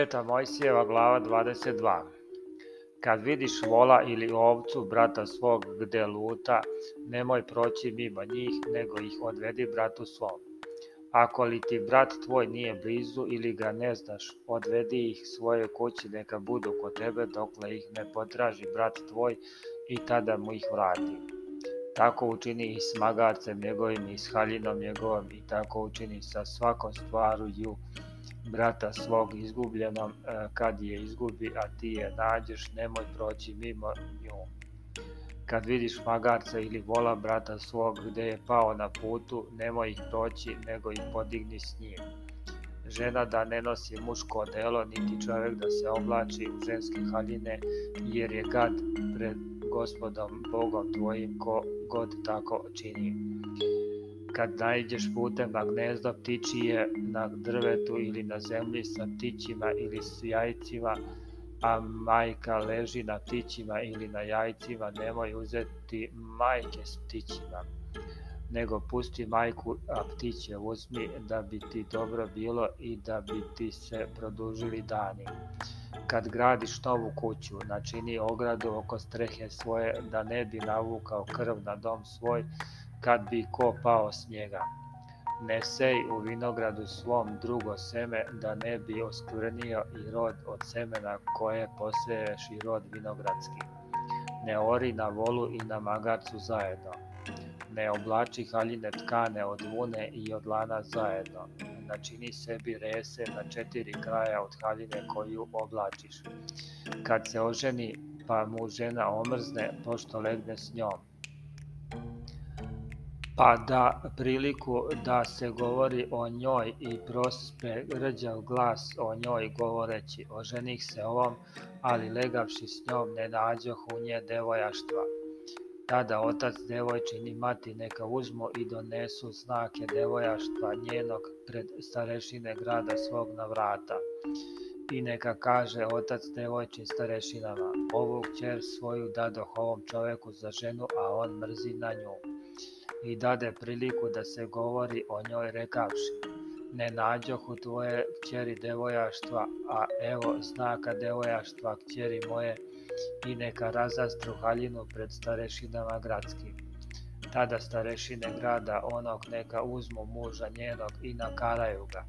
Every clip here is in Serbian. Peta Mojsijeva glava 22 Kad vidiš vola ili ovcu brata svog gde luta, nemoj proći mimo njih, nego ih odvedi bratu svom. Ako li ti brat tvoj nije blizu ili ga ne znaš, odvedi ih svoje kući neka budu kod tebe dokle ih ne potraži brat tvoj i tada mu ih vrati. Tako učini i s magarcem njegovim i s haljinom njegovom i tako učini sa svakom stvaru ju brata svog izgubljenom e, kad je izgubi, a ti je nađeš, nemoj proći mimo nju. Kad vidiš magarca ili vola brata svog gde je pao na putu, nemoj ih proći, nego ih podigni s njim. Žena da ne nosi muško odelo, niti čovek da se oblači u ženske haljine, jer je gad pred gospodom Bogom tvojim ko god tako čini kad naiđeš putem na gnezdo ptičije na drvetu ili na zemlji sa ptićima ili s jajcima, a majka leži na ptićima ili na jajcima, nemoj uzeti majke s ptićima, nego pusti majku, a ptiće uzmi da bi ti dobro bilo i da bi ti se produžili dani. Kad gradiš novu kuću, načini ogradu oko strehe svoje da ne bi navukao krv na dom svoj, kad bi ko pao s njega. Ne sej u vinogradu svom drugo seme, da ne bi oskvrnio i rod od semena koje poseješ i rod vinogradski. Ne ori na volu i na magarcu zajedno. Ne oblači haljine tkane od vune i od lana zajedno. Načini sebi rese na četiri kraja od haljine koju oblačiš. Kad se oženi, pa mu žena omrzne, pošto legne s njom pa da priliku da se govori o njoj i prospe rđav glas o njoj govoreći, oženih se ovom, ali legavši s njom ne nađoh u nje devojaštva. Tada otac devojčini mati neka uzmu i donesu znake devojaštva njenog pred starešine grada svog na vrata. I neka kaže otac devojčin starešinama, ovu kćer svoju dadoh ovom čoveku za ženu, a on mrzi na nju i dade priliku da se govori o njoj rekavši – ne nađohu tvoje kćeri devojaštva, a evo znaka devojaštva kćeri moje i neka razastru haljinu pred starešinama gradskim. Tada starešine grada onog neka uzmu muža njenog i nakaraju ga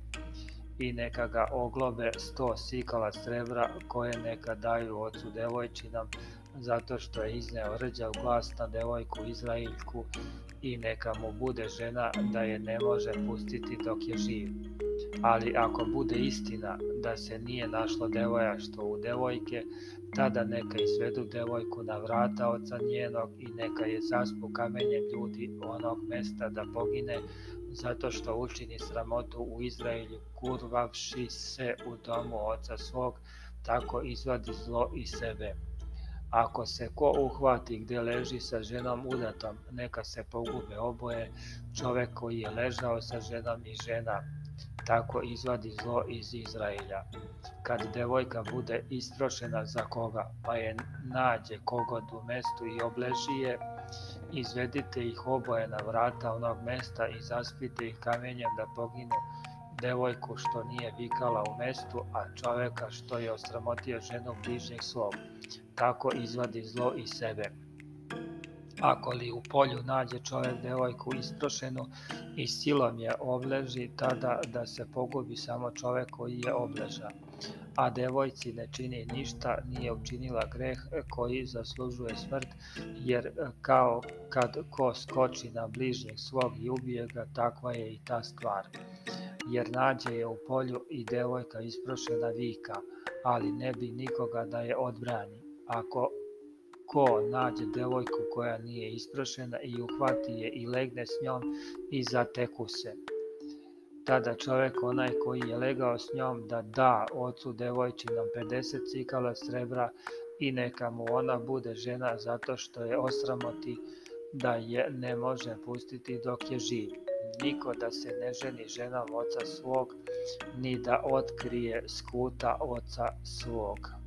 i neka ga oglobe sto sikala srebra koje neka daju ocu devojčinam zato što je izneo rđav glas na devojku Izraeljku i neka mu bude žena da je ne može pustiti dok je živ. Ali ako bude istina da se nije našlo devoja što u devojke, tada neka izvedu devojku na vrata oca njenog i neka je zaspu kamenje ljudi onog mesta da pogine zato što učini sramotu u Izraelju kurvavši se u domu oca svog, tako izvadi zlo i sebe. Ako se ko uhvati gde leži sa ženom udatom, neka se pogube oboje, čovek koji je ležao sa ženom i žena, tako izvadi zlo iz Izraelja. Kad devojka bude istrošena za koga, pa je nađe kogod u mestu i obleži je, izvedite ih oboje na vrata onog mesta i zaspite ih kamenjem da poginu devojku što nije vikala u mestu, a čoveka što je osramotio ženu bližnjeg svog tako izvadi zlo iz sebe. Ako li u polju nađe čovjek devojku istrošenu i silom je obleži, tada da se pogubi samo čovjek koji je obleža. A devojci ne čini ništa, nije učinila greh koji zaslužuje smrt, jer kao kad ko skoči na bližnjeg svog i ubije ga, takva je i ta stvar. Jer nađe je u polju i devojka isprošena vika, ali ne bi nikoga da je odbrani Ako ko nađe devojku koja nije isprašena i uhvati je i legne s njom i zateku se. Tada čovjek onaj koji je legao s njom da da ocu devojčinom 50 cikala srebra i neka mu ona bude žena zato što je osramoti da je ne može pustiti dok je živ. Niko da se ne ženi ženom oca svog, ni da otkrije skuta oca svog.